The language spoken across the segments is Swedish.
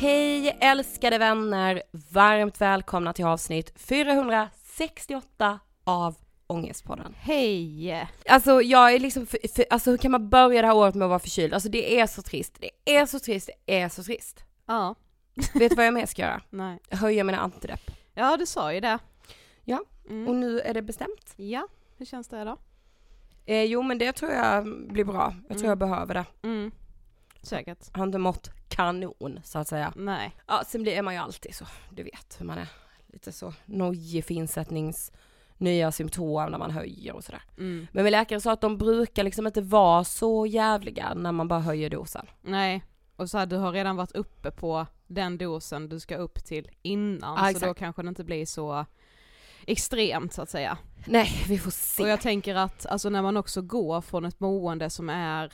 Hej älskade vänner! Varmt välkomna till avsnitt 468 av Ångestpodden. Hej! Alltså jag är liksom, för, för, alltså hur kan man börja det här året med att vara förkyld? Alltså det är så trist, det är så trist, det är så trist. Ja, Vet du vad jag mer ska göra? nej. Höja mina antidepp. Ja, du sa ju det. Ja, Mm. Och nu är det bestämt. Ja, hur känns det då? Eh, jo men det tror jag blir bra, jag tror Mm. jag behöver det. Mm. Säkert. Har inte mått kanon så att säga. Nej. Ja, sen blir, man ju alltid så, du vet hur man är. Lite så nojig för insättnings nya symptom när man höjer och sådär. Mm. Men min läkare sa att de brukar liksom inte vara så jävliga när man bara höjer dosen. Nej. Och så här, du har redan varit uppe på den dosen du ska upp till innan, Ja, så då kanske det inte blir så extremt så att säga. Nej, vi får se. Och jag tänker att alltså när man också går från ett mående som är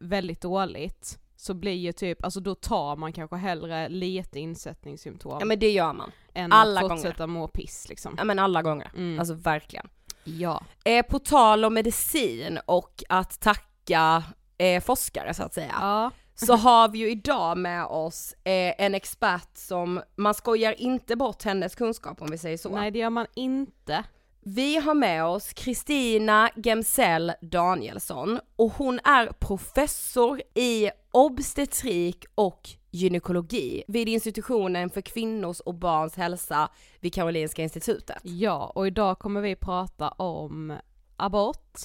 väldigt dåligt, så blir ju typ, alltså då tar man kanske hellre lite insättningssymptom Ja men det gör man. än alla att fortsätta må piss liksom. Ja men alla gånger. Mm. Alltså verkligen. ja. Eh, på tal om medicin och att tacka eh, forskare så att säga. Ja. Så har vi ju idag med oss eh, en expert som, man skojar inte bort hennes kunskap om vi säger så. Nej det gör man inte. Vi har med oss Kristina Gemsell Danielsson och hon är professor i obstetrik och gynekologi vid institutionen för kvinnors och barns hälsa vid Karolinska institutet. Ja, och idag kommer vi prata om abort,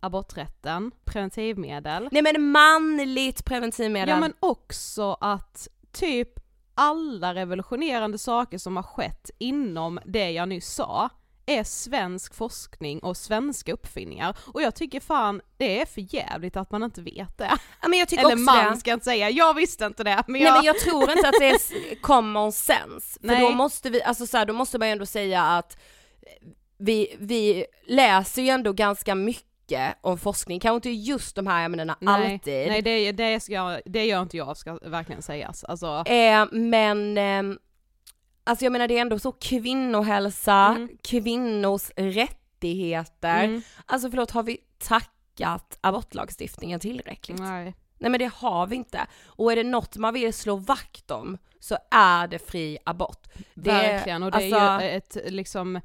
aborträtten, preventivmedel. Nej men manligt preventivmedel. Ja men också att typ alla revolutionerande saker som har skett inom det jag nyss sa är svensk forskning och svenska uppfinningar och jag tycker fan det är för jävligt att man inte vet det. Ja, men jag tycker Eller man det. ska inte säga, jag visste inte det men Nej jag... men jag tror inte att det är common sense. För Nej. då måste vi, alltså så här, då måste man ju ändå säga att vi, vi läser ju ändå ganska mycket om forskning, kanske inte just de här ämnena nej, alltid. Nej det, det, ska, det gör inte jag ska verkligen sägas. Alltså, Eh, men, eh, alltså jag menar det är ändå så kvinnohälsa, Mm. kvinnors rättigheter. mm, Alltså förlåt, har vi tackat abortlagstiftningen tillräckligt? nej. Nej men det har vi inte. Och är det något man vill slå vakt om så är det fri abort. Det, Verkligen, och det är alltså- ju ett liksom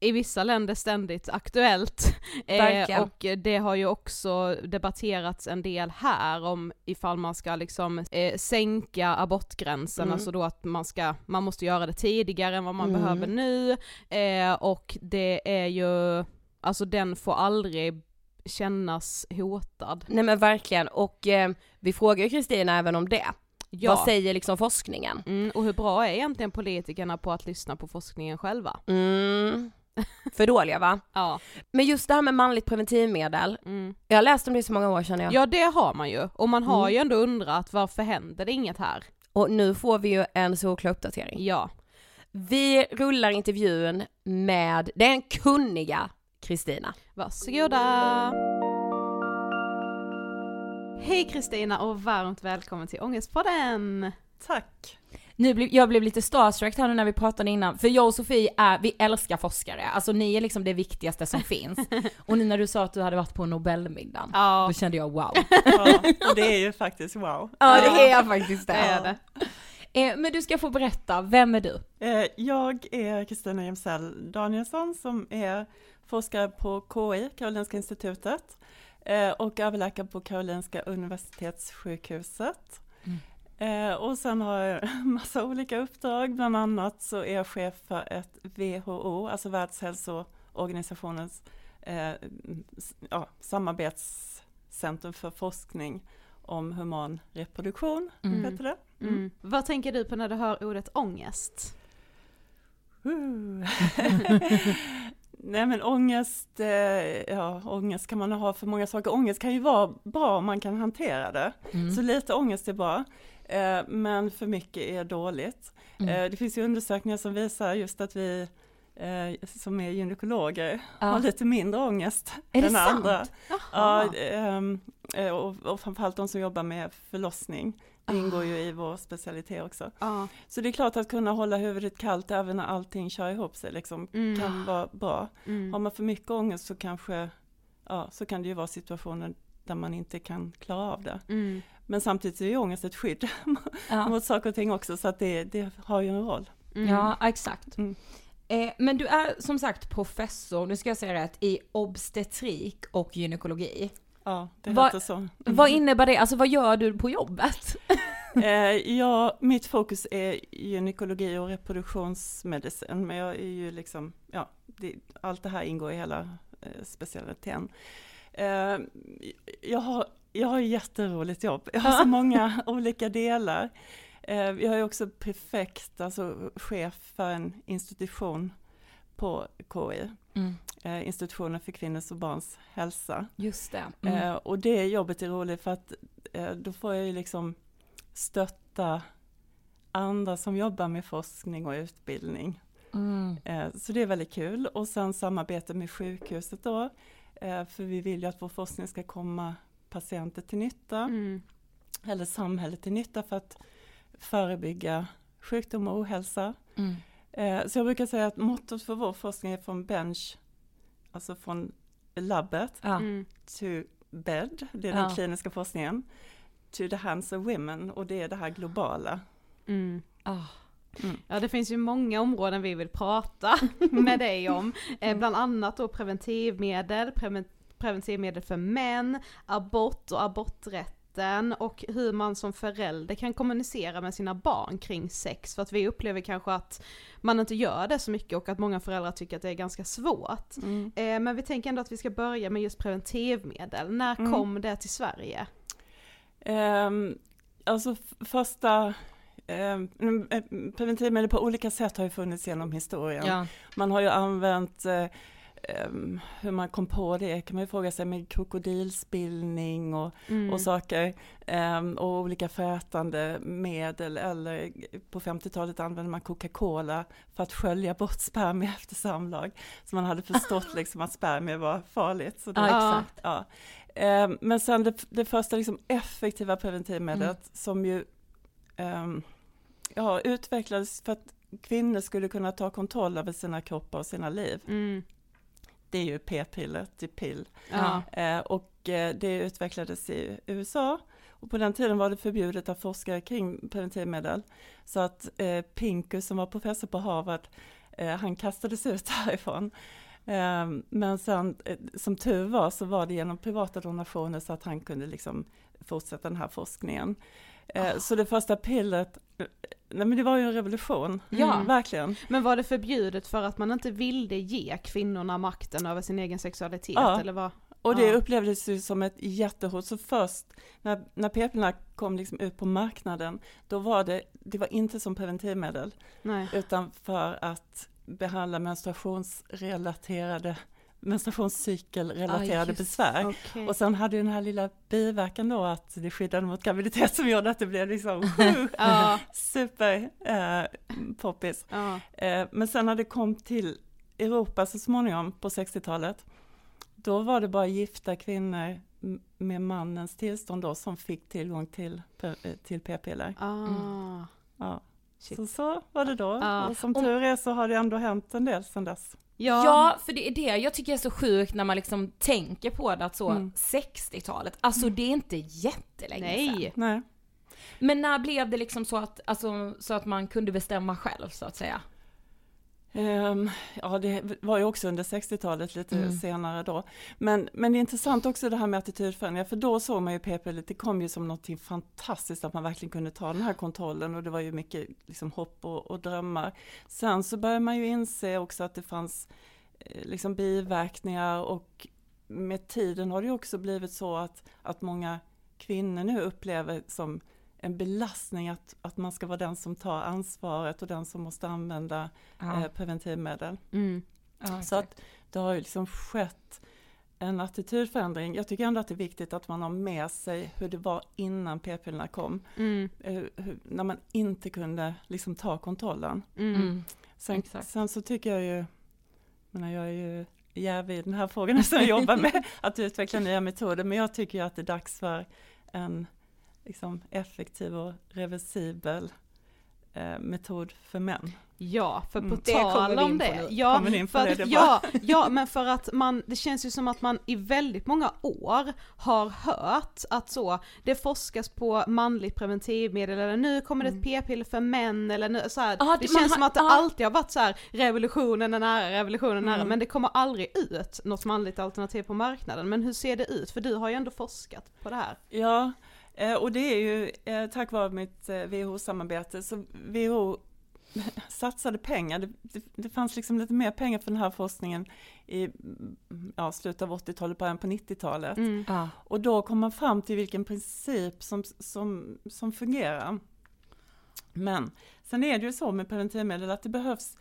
i vissa länder ständigt aktuellt. Eh, och det har ju också debatterats en del här om ifall man ska liksom eh, sänka abortgränsen, Mm. alltså då att man ska, man måste göra det tidigare än vad man Mm. behöver nu, eh, och det är ju, alltså den får aldrig kännas hotad. Nej men verkligen, och eh, vi frågar ju Kristina även om det. Ja. Vad säger liksom forskningen? Mm, och hur bra är egentligen politikerna på att lyssna på forskningen själva? Mm. För dåliga va? Ja. Men just det här med manligt preventivmedel, Mm. jag har läst om det så många år känner jag. Ja det har man ju, och man har Mm. ju ändå undrat varför händer det inget här? Och nu får vi ju en solklar uppdatering. Ja. Vi rullar intervjun med den kunniga Kristina. Varsågoda! Hej Kristina och varmt välkommen till Ångestpodden! Tack. Nu blev, jag blev lite starstruck här nu när vi pratade innan, för jag och Sofie är, vi älskar forskare, alltså ni är liksom det viktigaste som finns. Och nu när du sa att du hade varit på Nobelmiddagen, Ja, då kände jag wow. Ja, och det är ju faktiskt wow. Ja det är faktiskt det det. är det. Eh, men du ska få berätta, vem är du? Eh, Jag är Kristina Gemsell Danielsson som är forskare på KI, Karolinska institutet, eh, och överläkare på Karolinska universitetssjukhuset. Eh, Och sen har jag massa olika uppdrag, bland annat så är jag chef för ett WHO, alltså Världshälsoorganisationens eh, ja, samarbetscentrum för forskning om human reproduktion, Mm. heter det. Mm. Vad tänker du på när du hör ordet ångest? Uh. Nej men ångest, eh, ja ångest kan man ha för många saker. Ångest kan ju vara bra om man kan hantera det. Mm. Så lite ångest är bra. Eh, men för mycket är dåligt. Mm. Eh, det finns ju undersökningar som visar just att vi eh, som är gynekologer Ja. har lite mindre ångest Är än andra. Jaha. Ja, ehm, eh, och, och framförallt de som jobbar med förlossning. Det ingår ju i vår specialitet också. Ja. Så det är klart att kunna hålla huvudet kallt även när allting kör ihop sig liksom, Mm. kan vara bra. Har Mm. man för mycket ångest så kanske, ja, så kan det ju vara situationer där man inte kan klara av det. Mm. Men samtidigt är ju ångest ett skydd Ja. mot saker och ting också så att det, det har ju en roll. Mm. Ja, exakt. Mm. Eh, men du är som sagt professor, nu ska jag säga rätt, i obstetrik och gynekologi. Ja, det Vad- heter så. Vad innebär det? Alltså vad gör du på jobbet? Eh, ja, mitt fokus är gynekologi och reproduktionsmedicin, men jag är ju liksom, ja, det, allt det här ingår i hela eh, specialiteten. Eh, jag, har, jag har jätteroligt jobb, jag har så många olika delar. Eh, jag är också prefekt, alltså chef för en institution på KI, eh, institutionen för kvinnors och barns hälsa. Just det. Eh, och det jobbet är roligt för att eh, då får jag ju liksom stötta andra som jobbar med forskning och utbildning. Mm. Eh, så det är väldigt kul. Och sen samarbete med sjukhuset då. Eh, för vi vill ju att vår forskning ska komma patienter till nytta. Mm. Eller samhället till nytta för att förebygga sjukdom och ohälsa. Mm. Eh, så jag brukar säga att mottot för vår forskning är från bench, alltså från labbet, Ja. To bed, det är Ja. den kliniska forskningen, to the hands of women och det är det här globala. Mm. Ah. Mm. Ja det finns ju många områden vi vill prata med dig om. Eh, bland annat då preventivmedel, preven preventivmedel för män, abort och aborträtten och hur man som förälder kan kommunicera med sina barn kring sex. För att vi upplever kanske att man inte gör det så mycket och att många föräldrar tycker att det är ganska svårt. Mm. Eh, men vi tänker ändå att vi ska börja med just preventivmedel. När Mm. kom det till Sverige? Ehm, alltså första eh, preventivmedel på olika sätt har ju funnits genom historien. Ja. Man har ju använt eh, ehm, hur man kom på det kan man ju fråga sig med krokodilspillning och, Mm. och saker ehm, och olika frätande medel eller på 50-talet använde man Coca-Cola för att skölja bort spermier efter samlag. Så man hade förstått liksom att spermier var farligt. Så då, Ja, Ja. Ehm, men sen det, det första liksom effektiva preventivmedlet som ju ehm, ja, utvecklades för att kvinnor skulle kunna ta kontroll över sina kroppar och sina liv. Mm. Det är ju p-pillret, Dipill. Ja. Eh, och eh, det utvecklades i USA. Och på den tiden var det förbjudet att forska kring preventivmedel. Så att eh, Pincus som var professor på Harvard, eh, han kastades ut härifrån. Eh, men sen, eh, som tur var, så var det genom privata donationer så att han kunde liksom fortsätta den här forskningen. Eh, Så det första pillret, nej men det var ju en revolution. Ja. verkligen. Men var det förbjudet för att man inte ville ge kvinnorna makten över sin egen sexualitet Ja. eller vad? Och det Ja. upplevdes ju som ett jättehot. Så först när, när p-pillerna kom liksom ut på marknaden, då var det, det var inte som preventivmedel, Nej. utan för att behandla menstruationsrelaterade, menstruationscykelrelaterade Ah, besvär. Okej. Och sen hade ju den här lilla biverkan då att det skyddade mot graviditet som gjorde att det blev liksom Ja. super eh, poppis. Ja. Eh, men sen när det kom till Europa så småningom på 60-talet, då var det bara gifta kvinnor med mannens tillstånd då som fick tillgång till, eh, till p-piller. Ah. Ja. Shit. Så, så var det då. Ja. Och som tur är så har det ändå hänt en del sedan dess. Ja. Ja, för det är det jag tycker är så sjukt när man liksom tänker på det att så Mm. 60-talet, alltså det är inte jättelänge sedan. Nej. Nej. Men när blev det liksom så att, alltså, så att man kunde bestämma själv så att säga? Ehm, ja, det var ju också under 60-talet lite Mm. senare då. Men, men det är intressant också det här med attitydförändringar, för då såg man ju p-piller, det kom ju som något fantastiskt att man verkligen kunde ta den här kontrollen och det var ju mycket liksom, hopp och, och drömmar. Sen så började man ju inse också att det fanns eh, liksom biverkningar och med tiden har det ju också blivit så att, att många kvinnor nu upplever som en belastning att, att man ska vara den som tar ansvaret och den som måste använda eh, preventivmedel. Mm. ja, Så att det har ju liksom skett en attitydförändring. Jag tycker ändå att det är viktigt att man har med sig hur det var innan p-pillerna kom. Mm. Eh, hur, när man inte kunde liksom ta kontrollen. Mm. Mm. Sen, Exakt. sen så tycker jag ju, jag, menar, jag är ju jävig i den här frågan som jag jobbar med, att utveckla nya metoder. Men jag tycker ju att det är dags för en liksom, effektiv och reversibel eh, metod för män. Ja, för på Mm. Det kommer tal om på det. Ja, på för det? Det ja, ja, men för att man, det känns ju som att man i väldigt många år har hört att så, det forskas på manligt preventivmedel eller nu kommer det ett p-piller för män eller nu, så här, Ja, det det- känns som har- att det ja. alltid har varit så här, revolutionen är nära, revolutionen är nära, Mm. men det kommer aldrig ut något manligt alternativ på marknaden. Men hur ser det ut? För du har ju ändå forskat på det här. Ja, och det är ju eh, tack vare mitt eh, WHO-samarbete. Så WHO satsade pengar, det, det, det fanns liksom lite mer pengar för den här forskningen i ja, slutet av 80-talet, början på 90-talet. Mm. Och då kom man fram till vilken princip som, som, som fungerar. Men sen är det ju så med preventivmedel att det behövs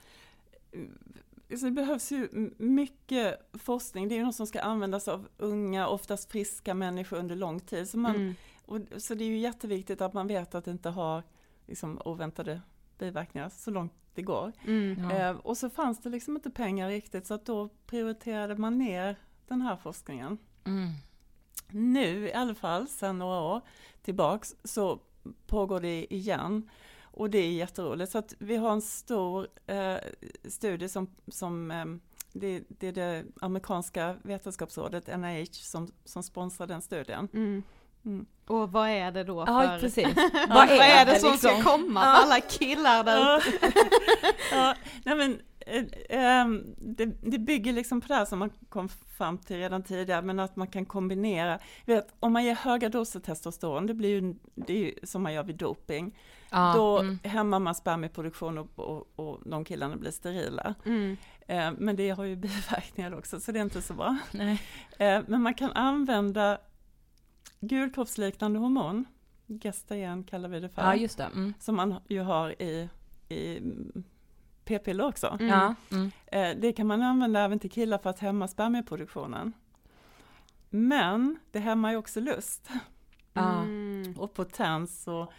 så det behövs ju mycket forskning, det är ju något som ska användas av unga, oftast friska människor under lång tid. Så, man, Mm. Och, så det är ju jätteviktigt att man vet att det inte har liksom, oväntade biverkningar så långt det går. Mm. Ja. Eh, och så fanns det liksom inte pengar riktigt så att då prioriterade man ner den här forskningen. Mm. Nu i alla fall, sedan några år tillbaks, så pågår det igen. Och det är jätteroligt. Så att vi har en stor eh, studie som, som eh, det, det är det amerikanska vetenskapsrådet NIH som, som sponsrar den studien. Mm. Mm. Och vad är det då Ja, för... precis. vad, är, det som liksom? ska komma för alla killar där Ja. ja, nej men, eh, ehm, det, det bygger liksom på det här som man kom fram till redan tidigare, men att man kan kombinera. Vet, om man ger höga doser testosteron, det blir ju, det är ju som man gör vid doping, Ja, då mm. hämmar man spermieproduktion och, och, och de killarna blir sterila. Mm. Eh, men det har ju biverkningar också, så det är inte så bra. Nej. Eh, men man kan använda gulkroppsliknande hormon, gestagen kallar vi det för, Ja, just det. Mm. som man ju har i, i p-piller också. Mm. Mm. Eh, det kan man använda även till killar för att hämma spermieproduktionen. Men det hämmar ju också lust. Mm. och potens och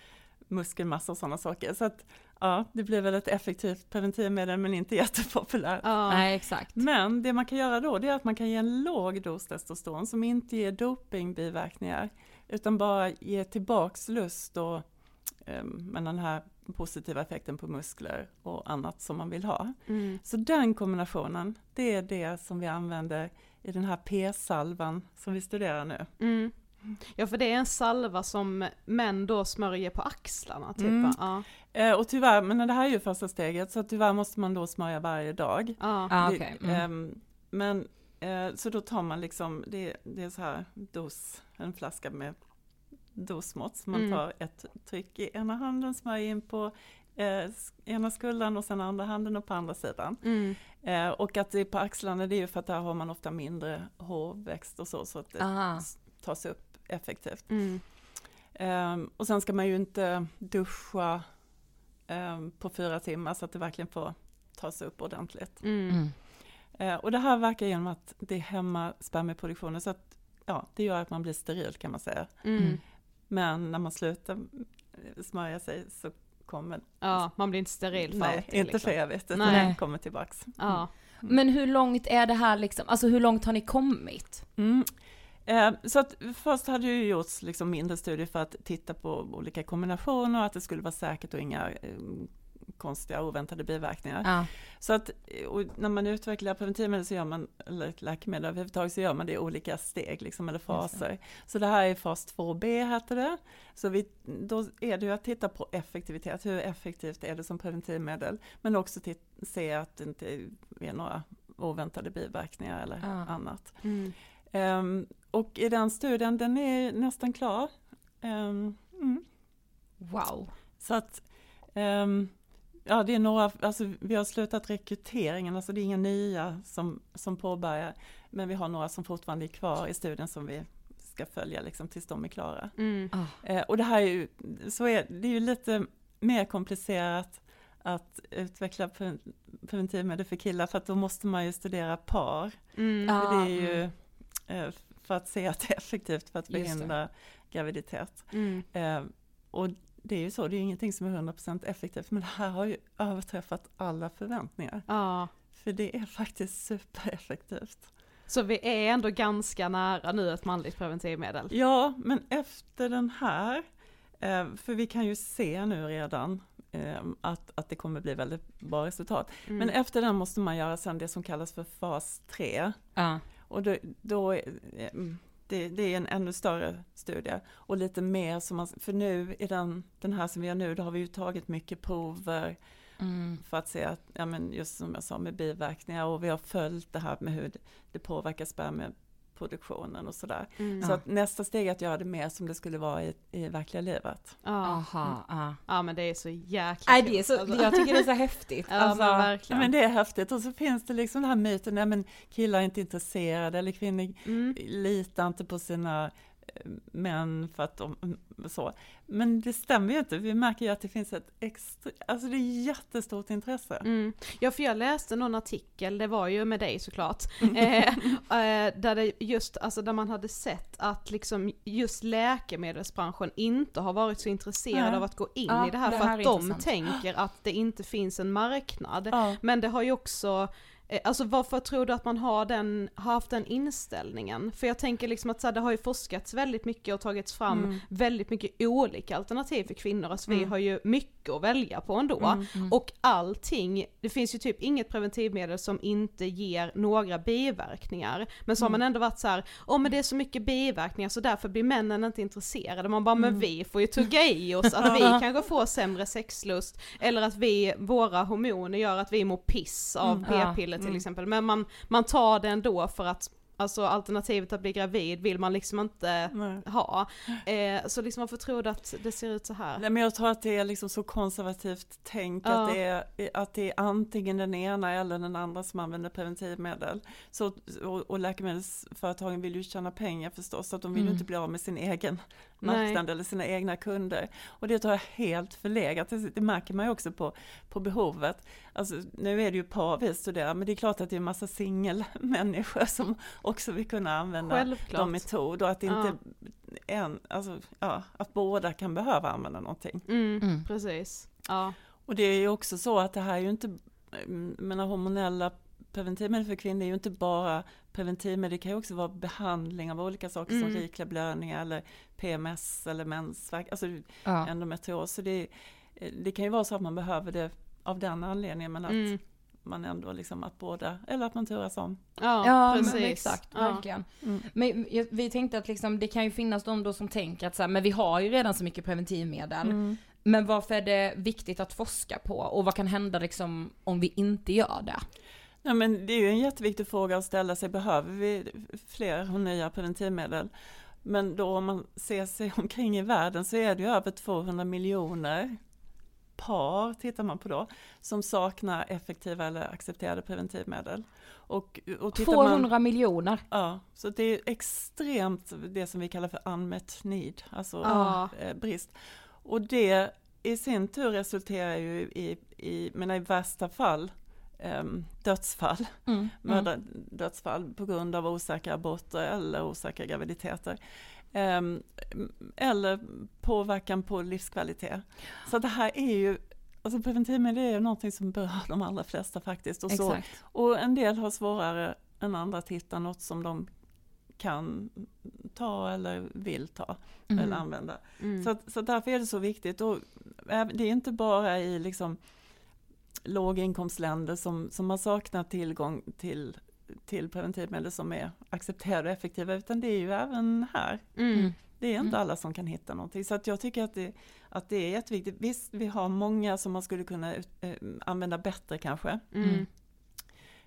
muskelmassa och sådana saker. Så att ja, det blir väl ett effektivt preventivmedel men inte jättepopulärt. Ja. Nej, exakt. Men det man kan göra då det är att man kan ge en låg dos testosteron som inte ger dopingbiverkningar utan bara ger tillbaks lust och eh, men den här positiva effekten på muskler och annat som man vill ha. Mm. Så den kombinationen, det är det som vi använder i den här p-salvan som vi studerar nu. Mm. Ja för det är en salva som män då smörjer på axlarna typ Mm. Ja. Eh, och tyvärr, men det här är ju första steget, så tyvärr måste man då smörja varje dag. Ja. Ja, Det- okej. Mm. ehm, men eh, så då tar man liksom, det, det är så här dos, en flaska med dosmått. Så man Mm. tar ett tryck i ena handen, smörjer in på eh, ena skuldran och sen andra handen och på andra sidan. Mm. Eh, och att det är på axlarna, det är ju för att där har man ofta mindre hårväxt och så, så att det Aha. tas upp effektivt. Mm. Ehm, och sen ska man ju inte duscha ehm, på fyra timmar så att det verkligen får tas upp ordentligt. Mm. Mm. Eh, och det här verkar genom att det hämmar spermieproduktionen så att ja, det gör att man blir steril kan man säga. Mm. Men när man slutar eh, smörja sig så kommer, Ja, man blir inte steril för nej, alltid, inte liksom. för evigt, utan Nej. det kommer tillbaks. Ja. Men hur långt är det här liksom, alltså hur långt har ni kommit? Eh, Så att först hade ju gjorts liksom mindre studier för att titta på olika kombinationer och att det skulle vara säkert och inga eh, konstiga oväntade biverkningar. Ja. Så att eh, när man utvecklar preventivmedel så gör man, eller ett läkemedel överhuvudtaget så gör man det i olika steg liksom, eller faser. Så det här är fas 2b heter det. Så vi, då är det ju att titta på effektivitet, hur effektivt är det som preventivmedel? Men också se att det inte är några oväntade biverkningar eller Ja. annat. Mm. Ehm, och i den studien, den är nästan klar. Ehm, mm. Wow. Så att, ehm, ja det är några, alltså vi har slutat rekryteringen, alltså det är inga nya som, som påbörjar, men vi har några som fortfarande är kvar i studien som vi ska följa liksom tills de är klara. Mm. Ah. Eh, och det här är ju, så är, det är ju lite mer komplicerat att utveckla pre- preventivmedel för killar, för att då måste man ju studera par. Mm. Det är ju eh, för att se att det är effektivt för att förhindra graviditet. Mm. Eh, och det är ju så, det är ju ingenting som är 100% effektivt, men det här har ju överträffat alla förväntningar. Ja. För det är faktiskt supereffektivt. Så vi är ändå ganska nära nu ett manligt preventivmedel. Ja, men efter den här, eh, för vi kan ju se nu redan eh, att, att det kommer bli väldigt bra resultat. Mm. Men efter den måste man göra sen det som kallas för fas 3. Ja. Och då, då är, eh, det, det är en ännu större studie och lite mer som man, för nu i den, den här som vi gör nu, då har vi ju tagit mycket prover Mm. för att se att, ja men just som jag sa med biverkningar och vi har följt det här med hur det, påverkar spermieproduktionen och sådär. Mm. Så att nästa steg är att göra det mer som det skulle vara i, i verkliga livet. Ja. Aha, ja. ja men det är så jäkla Nej det är så, Alltså. jag tycker det är så häftigt. Ja alltså, men Ja, verkligen. men det är häftigt och så finns det liksom den här myten, nej men killar är inte intresserade eller kvinnor Mm. litar inte på sina män för att de, så. Men det stämmer ju inte, vi märker ju att det finns ett extra, alltså det är jättestort intresse. Mm. Ja för jag läste någon artikel, det var ju med dig såklart, eh, eh, där det just, alltså där man hade sett att liksom just läkemedelsbranschen inte har varit så intresserad Nej. av att gå in Ja, i det här det för här att är de intressant. tänker att det inte finns en marknad. Ja. Men det har ju också Alltså varför tror du att man har, den, har haft den inställningen? För jag tänker liksom att så här, det har ju forskats väldigt mycket och tagits fram Mm. väldigt mycket olika alternativ för kvinnor, alltså vi Mm. har ju mycket att välja på ändå. Mm, Och allting, det finns ju typ inget preventivmedel som inte ger några biverkningar. Men så har man Mm. ändå varit så här, åh men det är så mycket biverkningar så därför blir männen inte intresserade. Man bara, men Mm. vi får ju tugga i oss att vi kanske får sämre sexlust, eller att vi, våra hormoner gör att vi mår piss av Mm. P-piller till Mm. exempel. Men man, man tar det ändå för att, alltså alternativet att bli gravid vill man liksom inte Nej. ha. Eh, så liksom varför tror du att det ser ut så här? Nej, men jag tror att det är liksom så konservativt tänk Ja. att, det är, att det är antingen den ena eller den andra som använder preventivmedel. Så, och, och läkemedelsföretagen vill ju tjäna pengar förstås, så att de vill ju Mm. inte bli av med sin egen Nej. marknad eller sina egna kunder. Och det tror jag är helt förlegat, det, märker man ju också på, på behovet. Alltså, nu är det ju par vi studerar, men det är klart att det är en massa singelmänniskor som också vill kunna använda Självklart. de metod och att inte en, alltså, ja, att båda kan behöva använda någonting. Mm, Mm. precis. Ja. Och det är ju också så att det här är ju inte, mm, menar hormonella preventivmedel för kvinnor är ju inte bara preventivmedel, det kan ju också vara behandling av olika saker som Mm. rikliga blödningar eller PMS eller mensvärk, alltså Ja. endometrios. Så det, det kan ju vara så att man behöver det av den anledningen men att Mm. man ändå liksom att båda, eller att man turas om. Ja, Ja, precis. men exakt, Ja. verkligen. Men jag- vi tänkte att liksom, det kan ju finnas de då som tänker att så här, men vi har ju redan så mycket preventivmedel. Mm. Men varför är det viktigt att forska på? Och vad kan hända liksom om vi inte gör det? Nej, men det är ju en jätteviktig fråga att ställa sig, behöver vi fler och nya preventivmedel? Men då om man ser sig omkring i världen så är det ju över 200 miljoner par, tittar man på då, som saknar effektiva eller accepterade preventivmedel. Och, och tittar 200 man, miljoner. ja, så det är extremt det som vi kallar för unmet need, alltså Ja. eh, brist. Och det i sin tur resulterar ju i, i men i värsta fall, dödsfall Mm. mödradödsfall på grund av osäkra aborter eller osäkra graviditeter. Ehm, eller påverkan på livskvalitet. Så det här är ju, alltså preventivmedel är ju någonting som berör de allra flesta faktiskt. Och, så, Exakt. och en del har svårare än andra att hitta något som de kan ta eller vill ta Mm. eller använda. Mm. Så, så därför är det så viktigt. Och det är inte bara i liksom låginkomstländer som, som har saknat tillgång till, till preventivmedel som är accepterade och effektiva, utan det är ju även här. Mm. Det är inte Mm. alla som kan hitta någonting. Så att jag tycker att det, att det är jätteviktigt. Visst, vi har många som man skulle kunna ut- eh, använda bättre kanske. Mm.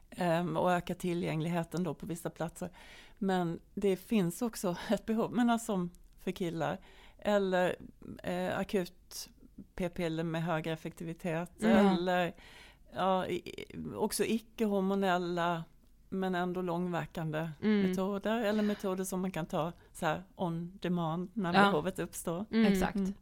Ehm, och öka tillgängligheten då på vissa platser. Men det finns också ett behov, men som för killar, eller eh, akut p-piller med högre effektivitet, Mm. eller ja, i- också icke-hormonella men ändå långverkande Mm. metoder, eller metoder som man kan ta så här on demand när Ja. behovet uppstår. Mm. Exakt. Mm.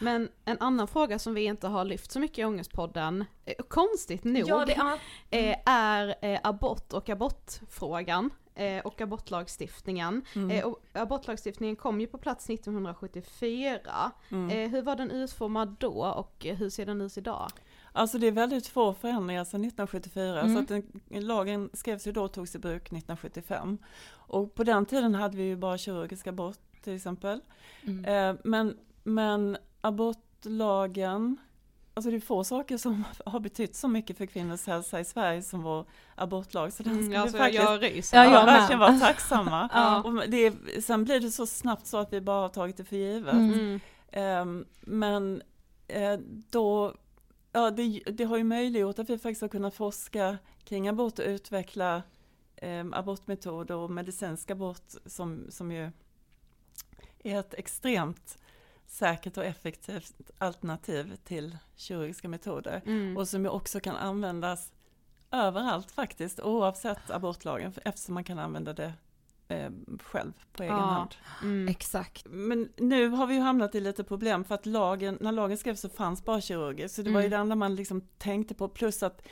Men en annan fråga som vi inte har lyft så mycket i Ångestpodden, eh, konstigt nog, Ja, det är... eh, är eh, abort och abortfrågan eh, och abortlagstiftningen. Mm. Eh, och abortlagstiftningen kom ju på plats 1974. Mm. Eh, hur var den utformad då och hur ser den ut idag? Alltså det är väldigt få förändringar sedan 1974, Mm. så att den, lagen skrevs ju då och togs i bruk 1975. Och på den tiden hade vi ju bara kirurgisk abort till exempel. Mm. Eh, men, men abortlagen, alltså det är få saker som har betytt så mycket för kvinnors hälsa i Sverige som vår abortlag. Så den ska Mm, vi alltså, faktiskt jag ryser. Ja, ja, jag verkligen vara tacksamma. Ja. Och det är, sen blir det så snabbt så att vi bara har tagit det för givet. Mm. Mm. Ehm, men eh, då, ja det, det har ju möjliggjort att vi faktiskt har kunnat forska kring abort och utveckla um, abortmetoder och medicinsk abort som, som ju är ett extremt säkert och effektivt alternativ till kirurgiska metoder. Mm. Och som ju också kan användas överallt faktiskt, oavsett abortlagen, för- eftersom man kan använda det eh, själv på egen Ja. hand. Mm. Exakt. Men nu har vi ju hamnat i lite problem för att lagen, när lagen skrevs så fanns bara kirurgiskt, så det var ju Mm. det enda man liksom tänkte på, plus att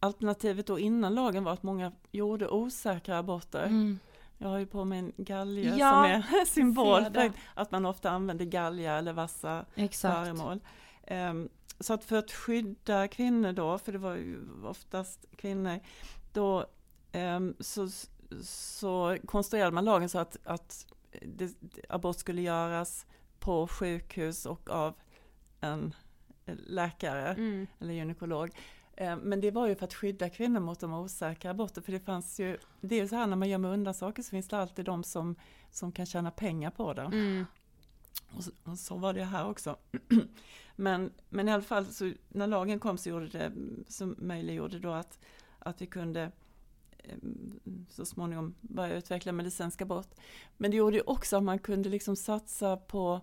alternativet då innan lagen var att många gjorde osäkra aborter. Jag har ju på mig en galge Ja, som är symbol för att man ofta använder galga eller vassa Exakt. föremål. Ehm, så att för att skydda kvinnor då, för det var ju oftast kvinnor, då ehm, så, så konstruerade man lagen så att, att det, abort skulle göras på sjukhus och av en läkare Mm. eller gynekolog. Eh, Men det var ju för att skydda kvinnor mot de osäkra aborter, för det fanns ju, det är ju så här när man gömmer undan saker så finns det alltid de som, som kan tjäna pengar på det. Mm. Och så, och så var det här också. men, men i alla fall, så när lagen kom så, gjorde det, så möjliggjorde då att, att vi kunde eh, så småningom börja utveckla medicinsk abort. Men det gjorde ju också att man kunde liksom satsa på,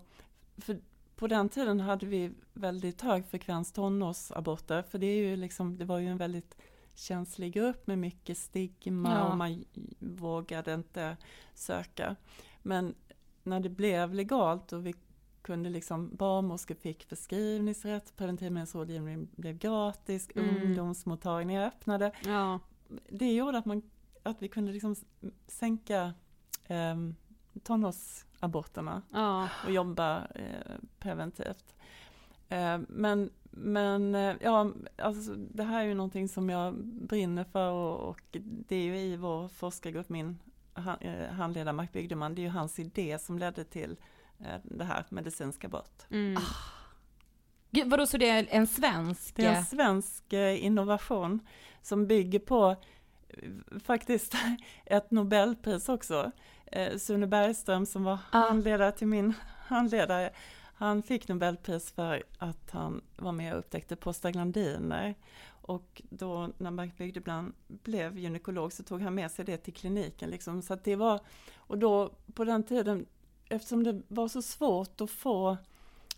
för på den tiden hade vi väldigt hög frekvens tonårsaborter, för det, är ju liksom, det var ju en väldigt känslig grupp med mycket stigma Ja. och man vågade inte söka. Men när det blev legalt och vi kunde liksom, barnmorskor fick förskrivningsrätt, preventivmedelsrådgivning blev gratis, Mm. ungdomsmottagningar öppnade. Ja. Det gjorde att, man, att vi kunde liksom sänka eh, tonårsaborterna Ja. och jobba eh, preventivt. Eh, men men eh, ja, alltså, det här är ju någonting som jag brinner för och, och det är ju i vår forskargrupp, min han, eh, handledare Mark Bygdeman, det är ju hans idé som ledde till eh, det här medicinska abort. Mm. Gud, vadå så det är en svensk? Det är en svensk innovation som bygger på faktiskt ett Nobelpris också. Eh, Sune Bergström som var Ah. handledare till min handledare, han fick Nobelpris för att han var med och upptäckte prostaglandiner. Och då när Mark Bygdeman blev gynekolog så tog han med sig det till kliniken. Liksom. Så det var, och då på den tiden, eftersom det var så svårt att få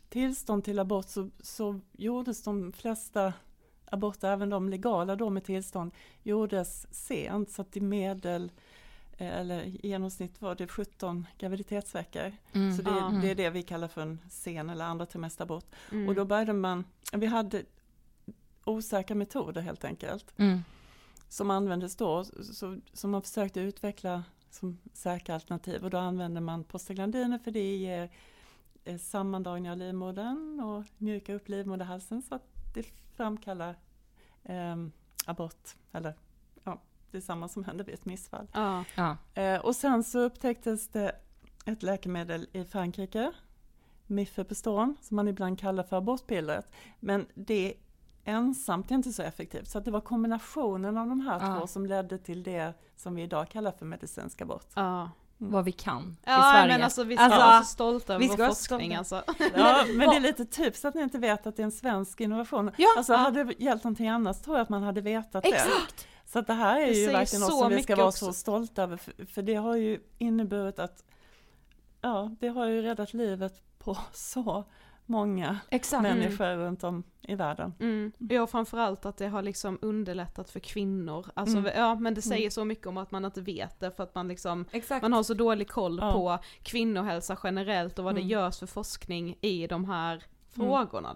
tillstånd till abort så, så gjordes de flesta aborter, även de legala då med tillstånd, gjordes sent. Så att i medel, eller i genomsnitt var det 17 graviditetsveckor. Mm. Så det, Ja. det är det vi kallar för en sen eller andra trimesterabort. Mm. Och då började man, vi hade osäkra metoder helt enkelt Mm. som användes då, så, som man försökte utveckla som säkra alternativ. Och då använde man prostaglandiner för det ger eh, sammandragning av livmodern och mjukar upp livmoderhalsen så att det framkallar eh, abort. Eller det är samma som händer vid ett missfall. Ja. Ja. Eh, och sen så upptäcktes det ett läkemedel i Frankrike, Mifepriston, som man ibland kallar för abortpillret. Men det ensamt är inte så effektivt, så att det var kombinationen av de här Ja. två som ledde till det som vi idag kallar för medicinsk abort. Ja. Vad vi kan i Ja, Sverige. men alltså vi ska Alltså, vara så stolta vi över ska vår forskning alltså. Ja, men det är lite typiskt att ni inte vet att det är en svensk innovation. Ja, alltså ja. hade det gällt någonting annat tror jag att man hade vetat det. Exakt! Så det här är Det ju verkligen något som vi ska vara också. så stolta över. För, för det har ju inneburit att, ja, det har ju räddat livet på så många Exakt. människor runt om i världen. Mm. Ja, framförallt att det har liksom underlättat för kvinnor. Alltså, Mm. ja, men det säger så mycket om att man inte vet det för att man liksom, Exakt. man har så dålig koll Ja. på kvinnohälsa generellt och vad Mm. det görs för forskning i de här frågorna.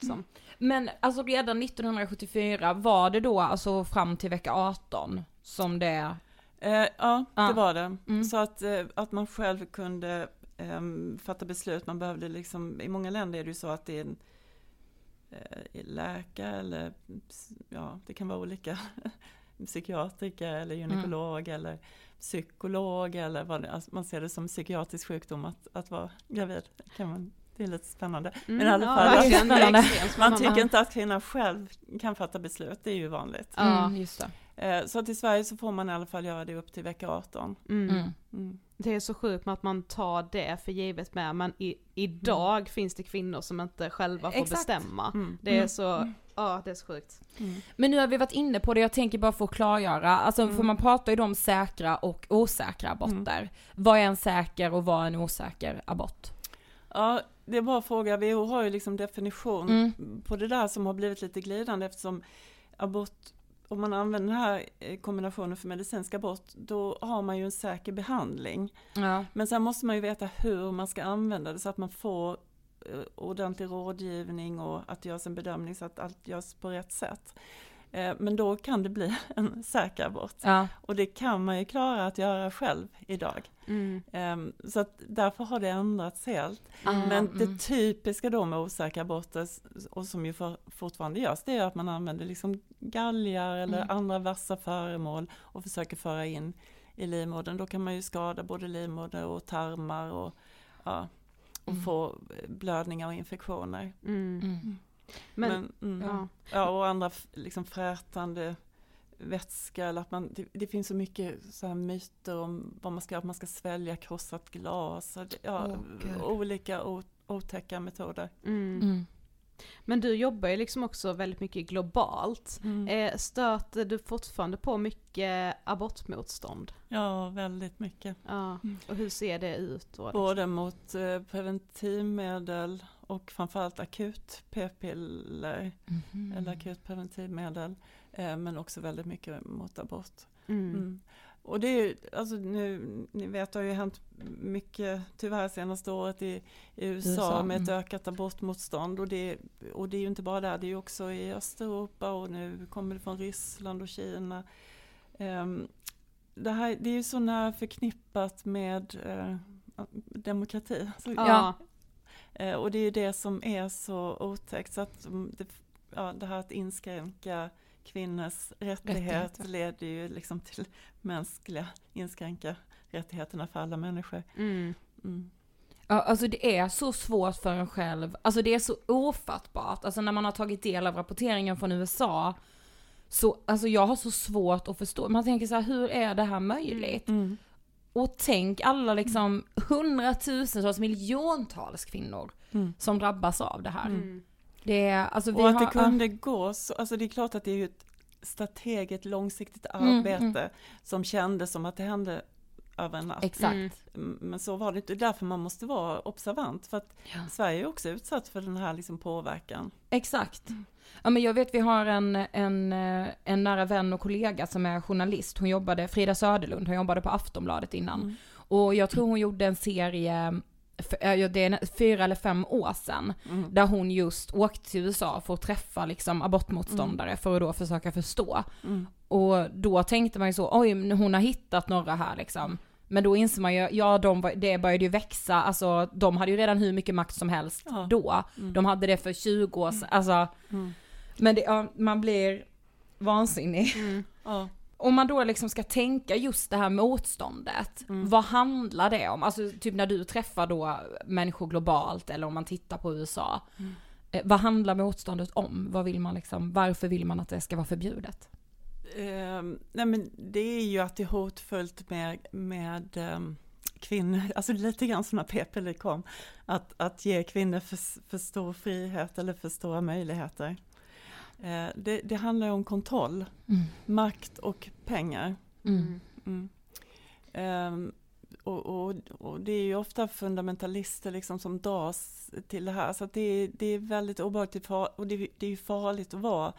Liksom. Men alltså redan 1974 var det då alltså fram till vecka 18 som det... Eh, ja, Ja. det var det. Mm. Så att, eh, att man själv kunde ehm, fatta beslut. Man behövde liksom, i många länder är det ju så att det är en eh, läkare eller ja, det kan vara olika psykiatriker eller gynekolog eller psykolog eller vad det, alltså man ser det som psykiatrisk sjukdom att, att vara gravid. Kan man, det är lite spännande. Mm, Men i alla ja, fall, verkligen, det är spännande. extremt man tycker inte att kvinnan själv kan fatta beslut, det är ju vanligt. Ja. Mm, just det. Eh, Så att i Sverige så får man i alla fall göra det upp till vecka 18. Mm. Mm. Mm. Det är så sjukt med att man tar det för givet med, men i, idag finns det kvinnor som inte själva får Exakt. bestämma. Mm. Det är så, ja det är så sjukt. Men nu har vi varit inne på det, jag tänker bara få klargöra, alltså Mm. för man pratar ju om säkra och osäkra aborter. Vad är en säker och vad är en osäker abort? Ja, det är bara att fråga, WHO har ju liksom definition Mm. på det där som har blivit lite glidande eftersom abort, om man använder den här eh, kombinationen för medicinsk abort, då har man ju en säker behandling. Ja. Men sen måste man ju veta hur man ska använda det så att man får eh, ordentlig rådgivning och att det görs en bedömning så att allt görs på rätt sätt. Eh, Men då kan det bli en säker abort. Ja. Och det kan man ju klara att göra själv idag. Mm. Ehm, Så att därför har det ändrats helt. Ah, Men mm. det typiska då med osäkra aborter, och som ju för, fortfarande görs, det är att man använder liksom galgar eller Mm. andra vassa föremål och försöker föra in i livmodern. Då kan man ju skada både livmoder och tarmar och, ja, och Mm. få blödningar och infektioner. Mm. Mm. Men, Men, mm, ja. ja, och andra liksom frätande vätska eller att man, det, det finns så mycket så här myter om vad man ska, att man ska svälja krossat glas, och det- ja, Gud. olika o, otäcka metoder. Mm. Mm. Men du jobbar ju liksom också väldigt mycket globalt. Mm. Eh, stöter du fortfarande på mycket abortmotstånd? Ja, väldigt mycket. Ja, och hur ser det ut då? liksom? Både mot eh, preventivmedel och framförallt akut p-piller Mhm. eller akut preventivmedel. Eh, men också väldigt mycket mot abort. Mm. Mm. Och det är ju, alltså nu, ni vet det har ju hänt mycket tyvärr senaste året i, i USA, USA, med ett mm. ökat abortmotstånd och det, och det är ju inte bara där, det är ju också i Östeuropa och nu kommer det från Ryssland och Kina. Ehm, det, här, det är ju så nära förknippat med eh, demokrati. Så, Ja. Eh, och det är ju det som är så otäckt. Så att mm, det, ja, det här att inskränka kvinnors rättighet Rättigheter. leder ju liksom till mänskliga, inskränka rättigheterna för alla människor. Mm. Mm. Ja, alltså det är så svårt för en själv, alltså det är så ofattbart, alltså när man har tagit del av rapporteringen från USA, så, alltså jag har så svårt att förstå, man tänker så här, hur är det här möjligt? Mm. Och tänk alla liksom hundratusentals, miljontals kvinnor Mm. som drabbas av det här. Mm. Det är, alltså vi Och att har, det kunde gå så, alltså det är klart att det är ju ett strategiskt långsiktigt Mm, arbete som kändes som att det hände över en natt. Exakt. Mm. Mm, Men så var det inte, därför man måste vara observant för att Ja. Sverige är också utsatt för den här liksom påverkan. Exakt. Ja men jag vet vi har en, en, eh, en nära vän och kollega som är journalist, hon jobbade, Frida Söderlund, hon jobbade på Aftonbladet innan. Mm. Och jag tror hon gjorde en serie, eh, det är fyra eller fem år sedan, Mm. där hon just åkte till USA för att träffa liksom abortmotståndare för att då försöka förstå. Mm. Och då tänkte man ju så, oj hon har hittat några här liksom. Men då inser man ju, ja de, det började ju växa, alltså de hade ju redan hur mycket makt som helst Ja. då. Mm. De hade det för 20 år sedan, alltså. Mm. Men det, ja, man blir vansinnig. Mm. Ja. Om man då liksom ska tänka just det här motståndet, Mm. vad handlar det om? Alltså typ när du träffar då människor globalt eller om man tittar på USA. Mm. Eh, vad handlar motståndet om? Vad vill man liksom, varför vill man att det ska vara förbjudet? Ehm, nej men det är ju att det är hotfullt med, med ehm, kvinnor, alltså lite grann som när p-piller kom, att, att ge kvinnor för, för stor frihet eller för stora möjligheter. Eh, det, det handlar om kontroll, Mm. makt och pengar. Mm. Mm. Ehm, och, och, och det är ju ofta fundamentalister liksom som dras till det här, så det, är- det är väldigt obehagligt och det, är- det är ju farligt att vara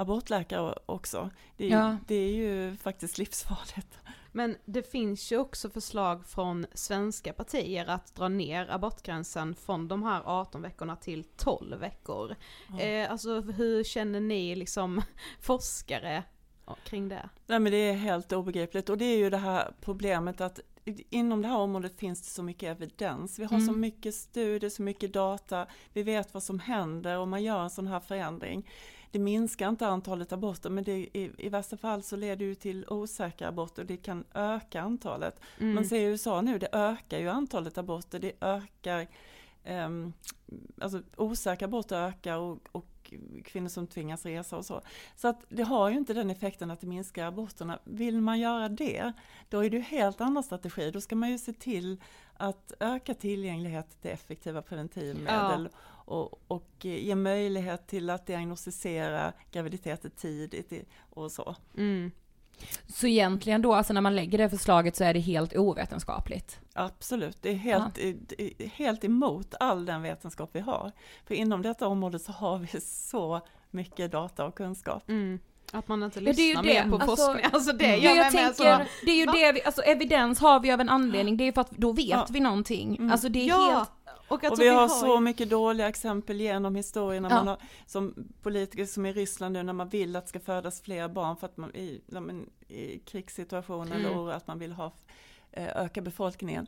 abortläkare också. Det är, Ja. det är ju faktiskt livsfarligt. Men det finns ju också förslag från svenska partier att dra ner abortgränsen från de här 18 veckorna till 12 veckor. Ja. Eh, alltså hur känner ni liksom forskare kring det? Nej men det är helt obegripligt och det är ju det här problemet att inom det här området finns det så mycket evidens. Vi har så Mm. mycket studier, så mycket data. Vi vet vad som händer om man gör en sån här förändring. Det minskar inte antalet aborter men det, i, i värsta fall så leder det till osäkra aborter. Det kan öka antalet. Mm. Man ser i USA nu, det ökar ju antalet aborter. Det ökar, um, alltså osäkra aborter ökar och, och kvinnor som tvingas resa och så. Så att det har ju inte den effekten att det minskar aborterna. Vill man göra det, då är det ju helt andra strategi. Då ska man ju se till att öka tillgänglighet till effektiva preventivmedel och, och ge möjlighet till att diagnostisera graviditeter tidigt och så. Mm. Så egentligen då, alltså när man lägger det förslaget så är det helt ovetenskapligt? Absolut, det är helt, är helt emot all den vetenskap vi har. För inom detta område så har vi så mycket data och kunskap. Mm. Att man inte Ja, det är ju lyssnar det. mer på Alltså, forskning. Alltså det Ja, gör jag tänker, så. det är ju Va? det vi, alltså evidens har vi av en anledning, det är ju för att då vet Ja. vi någonting. Mm. Alltså det är Ja, helt, och, och vi har ju- så mycket dåliga exempel genom historien när Ja. man har, som politiker som i Ryssland nu när man vill att det ska födas fler barn för att man i, i krigssituationer Mm. eller att man vill ha eh, öka befolkningen.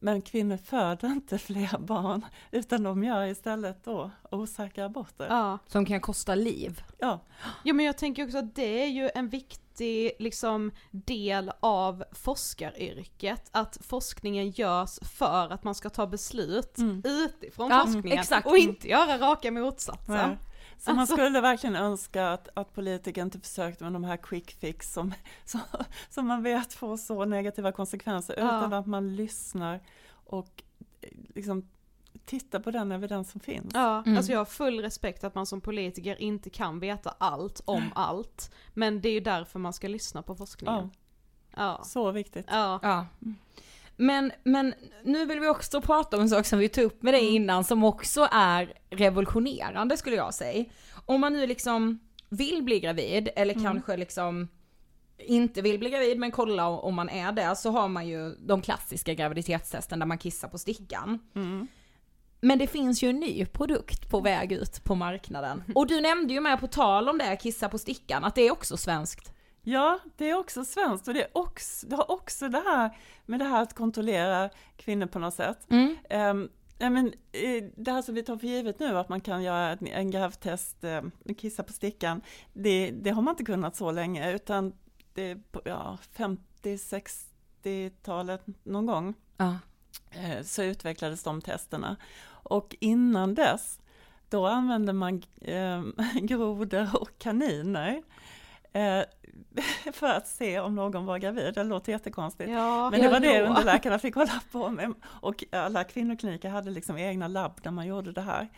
Men kvinnor föder inte fler barn utan de gör istället då osäkra aborter. Ja. som kan kosta liv. Ja. ja men jag tänker också att det är ju en viktig liksom del av forskaryrket, att forskningen görs för att man ska ta beslut Mm. utifrån Ja, forskningen exakt. och inte göra raka motsatsen. Nej. Så man Alltså- skulle verkligen önska att, att politiker inte försökte med de här quick fix som, som, som man vet får så negativa konsekvenser, Ja. utan att man lyssnar och eh, liksom tittar på den evidens som finns. Ja, Mm. alltså jag har full respekt att man som politiker inte kan veta allt om allt. Men det är ju därför man ska lyssna på forskningen. Ja. Så viktigt. Ja. Ja. Men, men nu vill vi också prata om en sak som vi tog upp med dig innan som också är revolutionerande skulle jag säga. Om man nu liksom vill bli gravid eller kanske liksom inte vill bli gravid men kolla om man är det så har man ju de klassiska graviditetstesten där man kissar på stickan. Mm. Men det finns ju en ny produkt på väg ut på marknaden. Och du nämnde ju med på tal om det, kissa på stickan, att det är också svenskt. Ja, det är också svenskt och det, också, det har också det här med det här att kontrollera kvinnor på något sätt. Mm. Um, ja, men, eh, det här som vi tar för givet nu, att man kan göra en, gravtest, eh, kissa på stickan, det, det har man inte kunnat så länge, utan det är ja, 50-60-talet någon gång Ja. Eh, så utvecklades de testerna. Och innan dess, då använde man eh, grodor och kaniner eh, för att se om någon var gravid. Det låter jättekonstigt. Ja, Men det var det underläkarna fick hålla på med. Och alla kvinnokliniker hade liksom egna labb där man gjorde det här.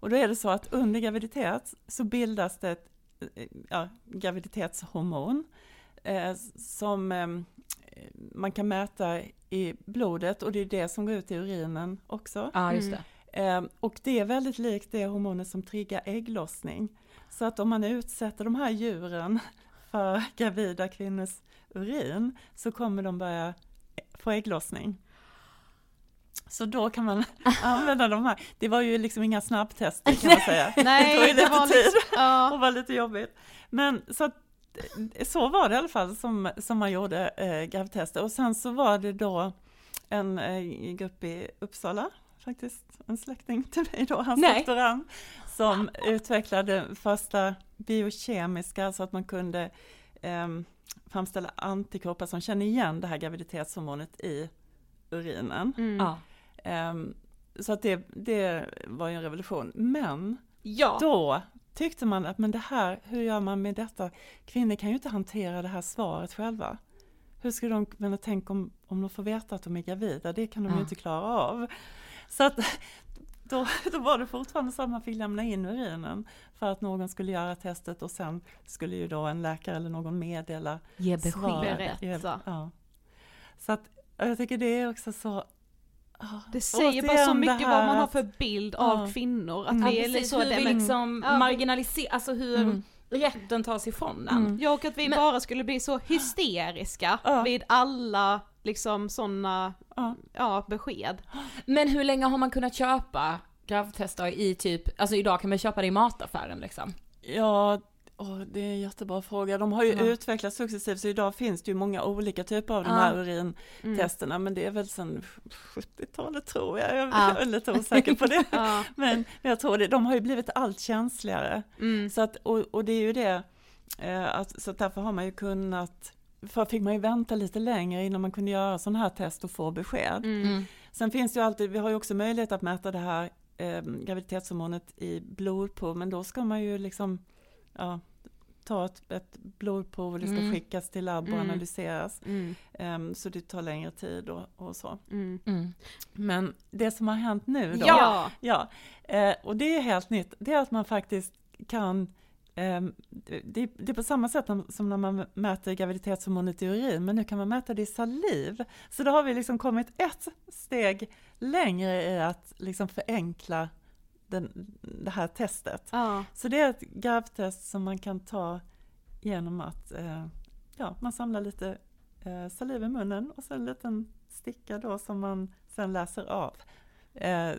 Och då är det så att under graviditet så bildas det ett eh, ja, graviditetshormon eh, som eh, man kan mäta i blodet och det är det som går ut i urinen också. Ja, just Mm. det. Eh, och det är väldigt likt det hormonet som triggar ägglossning. Så att om man utsätter de här djuren för gravida kvinnors urin så kommer de börja få ägglossning. Så då kan man använda de här, det var ju liksom inga snabbtester kan man säga. det tog ju Nej, det lite var tid och ja. var lite jobbigt. Men så att, så var det i alla fall som, som man gjorde eh, gravtester. Och sen så var det då en eh, grupp i Uppsala, faktiskt en släkting till mig då, hans Nej. doktorand, som utvecklade första biokemiska, alltså att man kunde eh, framställa antikroppar som känner igen det här graviditetshormonet i urinen. Mm. Ja. Ehm, så att det, det var ju en revolution. Men Ja. då tyckte man att men det här, hur gör man med detta? Kvinnor kan ju inte hantera det här svaret själva. Hur ska de kunna tänka om, om de får veta att de är gravida? Det kan de Ja. ju inte klara av. Så att då, då var det fortfarande så att man fick lämna in urinen för att någon skulle göra testet och sen skulle ju då en läkare eller någon meddela Ge. Berätta. Ja. Så att jag tycker det är också så Det säger bara så mycket vad man har att- för bild Ja. av kvinnor. Att Ja, vi är precis, så hur vi liksom Ja, vi- marginaliserar, alltså hur Mm. rätten tas ifrån den. Mm. Ja och att vi Men- bara skulle bli så hysteriska Ja. vid alla liksom sådana Ja. ja, besked. Men hur länge har man kunnat köpa gravtester i typ, alltså idag kan man köpa det i mataffären liksom? Ja, åh, det är en jättebra fråga. De har ju Ja. utvecklats successivt, så idag finns det ju många olika typer av de Ja. här Mm. urintesterna, men det är väl sedan 70-talet tror jag. Jag Ja. är lite osäker på det. Ja. Men jag tror det, de har ju blivit allt känsligare. Mm. Så att, och, och det är ju det, eh, att, så därför har man ju kunnat, för fick man ju vänta lite längre innan man kunde göra sådana här test och få besked. Mm. Sen finns det ju alltid, vi har ju också möjlighet att mäta det här eh, graviditetshormonet i blodprov, men då ska man ju liksom ja, ta ett, ett blodprov och det ska Mm. skickas till labb och Mm. analyseras. Mm. Ehm, så det tar längre tid och, och så. Mm. Mm. Men det som har hänt nu då, Ja. ja eh, och det är helt nytt, det är att man faktiskt kan Ehm, det, det det är på samma sätt som- som när man mäter graviditetshormonet i urin, men nu kan man mäta det i saliv. Så då har vi liksom kommit ett steg längre i att liksom förenkla den, det här testet. Ja, Så det är ett gravtest som man kan ta genom att eh, ja, man samlar lite eh, saliv i munnen och så en liten sticka då som man sen läser av. Eh,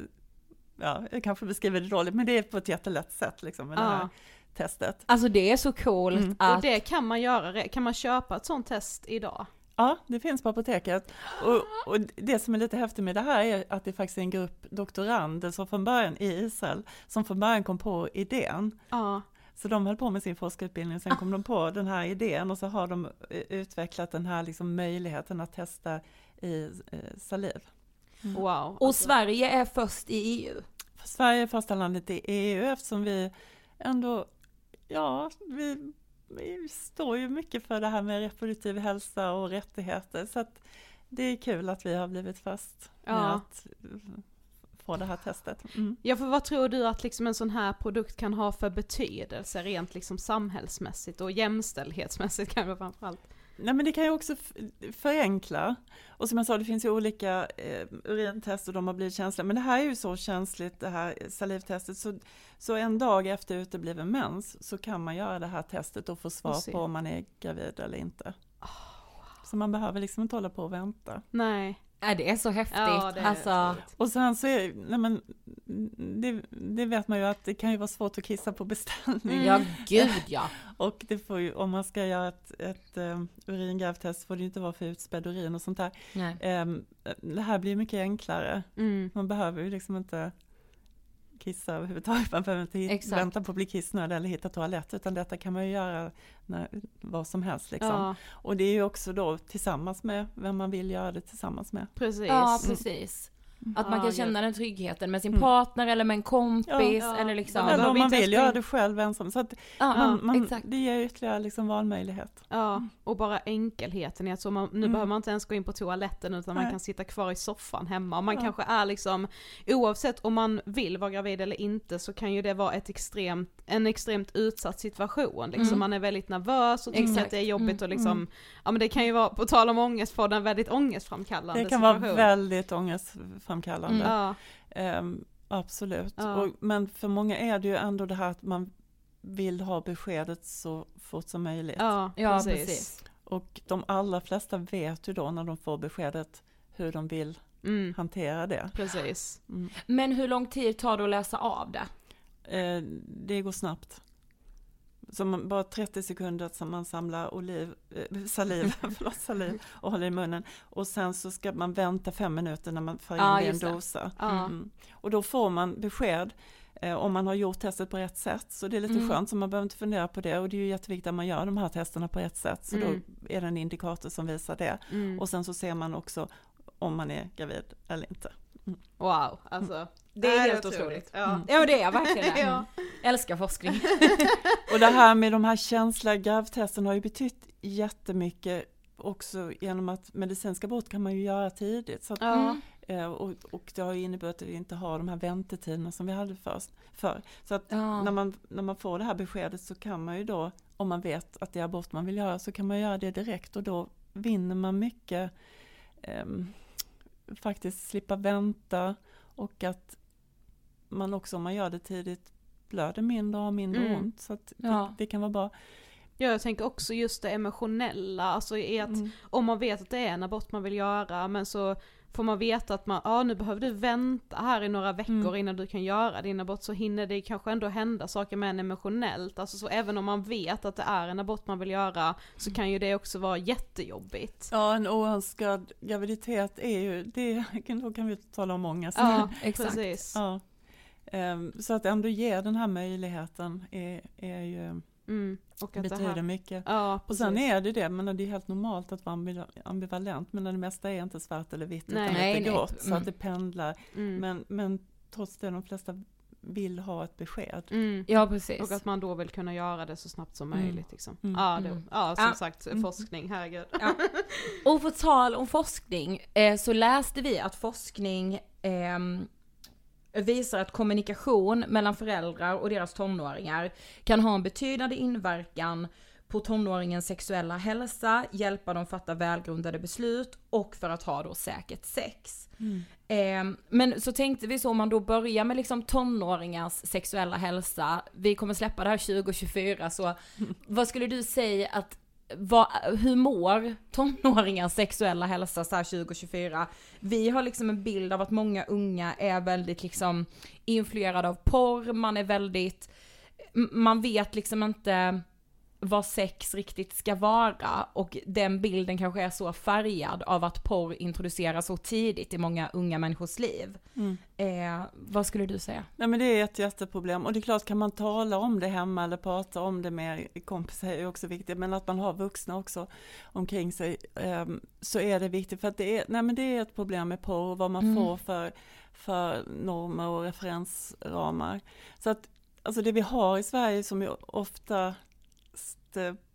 ja, jag kanske beskriver det dåligt, men det är på ett jättelätt sätt liksom med det här ja. testet. Alltså det är så coolt Mm. Och att... det kan man göra, kan man köpa ett sånt test idag? Ja, det finns på apoteket. Och, och det som är lite häftigt med det här är att det faktiskt är en grupp doktorander som från början i Israel, som från början kom på idén. Ja, Så de höll på med sin forskarutbildning, sen kom de på den här idén och så har de eh, utvecklat den här liksom möjligheten att testa i eh, saliv. wow. Och alltså. Sverige är först i EU. Sverige är första landet i EU eftersom vi ändå, ja, vi står ju mycket för det här med reproduktiv hälsa och rättigheter. Så att det är kul att vi har blivit först med Ja. att få det här testet. Mm. Ja för vad tror du att liksom en sån här produkt kan ha för betydelse rent liksom samhällsmässigt och jämställdhetsmässigt kanske framförallt? Nej men det kan ju också förenkla. Och som jag sa, det finns ju olika eh, urintest och de har blivit känsliga. Men det här är ju så känsligt, det här salivtestet. Så, så en dag efter utebliven mens så kan man göra det här testet och få Och svar se. på om man är gravid eller inte. Så man behöver liksom inte hålla på och vänta. Nej. Ja, det är så häftigt. Ja, det är alltså. Och sen så är, nej men, det, det vet man ju att det kan ju vara svårt att kissa på beställning. ja gud ja. Och det får ju, om man ska göra ett, ett um, uringravtest får det ju inte vara för utspädd urin och sånt där. Ehm, det här blir mycket enklare. Mm. Man behöver ju liksom inte kissa överhuvudtaget. Man behöver inte Exakt. vänta på att bli kissnödig eller hitta toalett. Utan detta kan man ju göra när, vad som helst. Liksom. Ja, Och det är ju också då tillsammans med vem man vill göra det tillsammans med. precis. Ja precis. Att man kan känna den tryggheten med sin Mm. partner eller med en kompis Ja. eller liksom. Eller om man vill göra det själv ensam. Så att Ja, man, man, exakt. det ger ytterligare liksom valmöjlighet. Ja, och bara enkelheten i att så man, nu Mm. behöver man inte ens gå in på toaletten utan man Nej. kan sitta kvar i soffan hemma. Och man Ja. kanske är liksom, oavsett om man vill vara gravid eller inte så kan ju det vara ett extremt, en extremt utsatt situation. Liksom. Mm. Man är väldigt nervös och tycker att det är jobbigt Mm. och liksom, ja men det kan ju vara, på tal om ångest, få en väldigt ångestframkallande Det kan situation. vara väldigt ångestframkallande. Mm. Ja, Ehm, absolut. Ja. Och, men för många är det ju ändå det här att man vill ha beskedet så fort som möjligt. ja, Ja, precis. precis. Och de allra flesta vet ju då när de får beskedet hur de vill Mm, hantera det. precis. Mm. Men hur lång tid tar det att läsa av det? Eh, det går snabbt. Man, bara 30 sekunder som man samlar oliv, eh, saliv, förlåt, saliv och håller i munnen. Och sen så ska man vänta fem minuter när man för in det i en dosa. Mm. Och då får man besked eh, om man har gjort testet på rätt sätt. Så det är lite Mm. skönt, så man behöver inte fundera på det. Och det är ju jätteviktigt att man gör de här testerna på rätt sätt. Så Mm. då är det en indikator som visar det. Mm. Och sen så ser man också om man är gravid eller inte. Wow, alltså. Det är Nej, helt otroligt. Ja. Mm. Ja det är verkligen det. Ja. Älskar forskning. Och det här med de här känsliga gravtesten har ju betytt jättemycket också genom att medicinska brott kan man ju göra tidigt. Så att, Ja. eh, och, och det har ju inneburit att vi inte har de här väntetiderna som vi hade först, för. Så att Ja. när, man, när man får det här beskedet så kan man ju då, om man vet att det är abort man vill göra, så kan man göra det direkt och då vinner man mycket ehm, faktiskt slippa vänta och att man också om man gör det tidigt blöder mindre och har mindre Mm. ont. Så att Ja. det, det kan vara bra. Ja, jag tänker också just det emotionella, alltså i att Mm. om man vet att det är en abort man vill göra men så får man veta att man, ja nu behöver du vänta här i några veckor Mm. innan du kan göra din abort så hinner det kanske ändå hända saker med en emotionellt, alltså så även om man vet att det är en abort man vill göra så kan ju det också vara jättejobbigt. Ja, en oönskad graviditet är ju, det, då kan vi tala om ångest. Ja, Exakt. precis. Ja. Så att ändå ge den här möjligheten är, är ju, Mm. Och att det betyder här, mycket. ja, Och sen är det det, men det är helt normalt att vara ambiva- ambivalent, men det mesta är inte svart eller vitt Nej. utan Nej, lite grått, så Mm. att det pendlar. mm. Men, men trots det, de flesta vill ha ett besked. Mm. Ja precis. Och att man då vill kunna göra det så snabbt som Mm. möjligt liksom. Mm. Ja, det, Mm. ja, som Ja. sagt, Mm. forskning, herregud. Och på tal om forskning eh, så läste vi att forskning ehm, visar att kommunikation mellan föräldrar och deras tonåringar kan ha en betydande inverkan på tonåringens sexuella hälsa, hjälpa dem fatta välgrundade beslut och för att ha då säkert sex. Eh, men så tänkte vi så om man då börjar med liksom tonåringars sexuella hälsa, vi kommer släppa det här 2024 så vad skulle du säga att vad, hur mår tonåringars sexuella hälsa så här 2024? Vi har liksom en bild av att många unga är väldigt liksom influerade av porr, man är väldigt, man vet liksom inte vad sex riktigt ska vara och den bilden kanske är så färgad av att porr introduceras så tidigt i många unga människors liv. Eh, vad skulle du säga? Nej men det är ett jätteproblem och det är klart kan man tala om det hemma eller prata om det med kompisar är också viktigt men att man har vuxna också omkring sig ehm, så är det viktigt för att det är, nej men det är ett problem med porr och vad man får för, för normer och referensramar. Så att alltså det vi har i Sverige som ju ofta eh,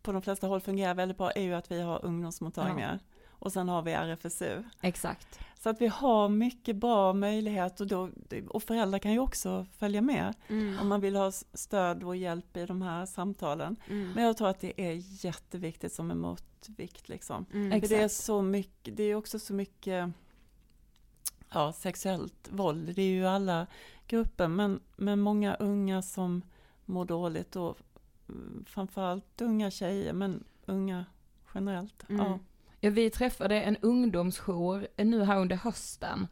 på de flesta håll fungerar väldigt bra är ju att vi har ungdomsmottagningar och sen har vi RFSU. Exakt. Så att vi har mycket bra möjlighet och, då, och föräldrar kan ju också följa med om man vill ha stöd och hjälp i de här samtalen. Men jag tror att det är jätteviktigt som en motvikt liksom. För det är så mycket, det är också så mycket ja, sexuellt våld. Det är ju alla grupper men, men många unga som mår dåligt och mm, framförallt unga tjejer men unga generellt. Ja. Ja, vi träffade en ungdomsjour nu här under hösten.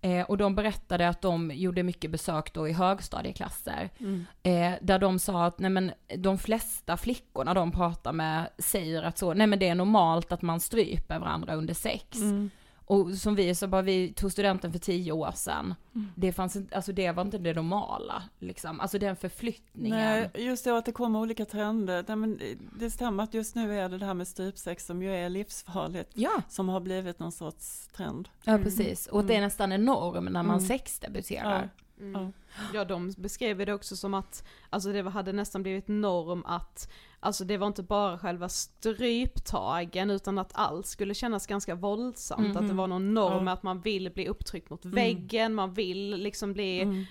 Eh, och de berättade att de gjorde mycket besök då i högstadieklasser. Mm. Eh, där de sa att nej men, de flesta flickorna de pratar med säger att så, nej men det är normalt att man stryper varandra under sex. Mm. Och som vi så bara, vi tog studenten för tio år sedan. Mm. Det fanns inte, alltså det var inte det normala liksom. Alltså den förflyttningen. Nej, just det att det kommer olika trender. Nej, men det- stämmer att just nu är det det här med strypsex som ju är livsfarligt. Ja, Som har blivit någon sorts trend. ja precis. Och det är nästan en norm när man Mm. sexdebuterar. Ja. Ja, de beskrev det också som att, alltså det hade nästan blivit norm att, alltså det var inte bara själva stryptagen utan att allt skulle kännas ganska våldsamt, att det var någon norm Ja. att man vill bli upptryckt mot väggen, man vill liksom bli, Mm.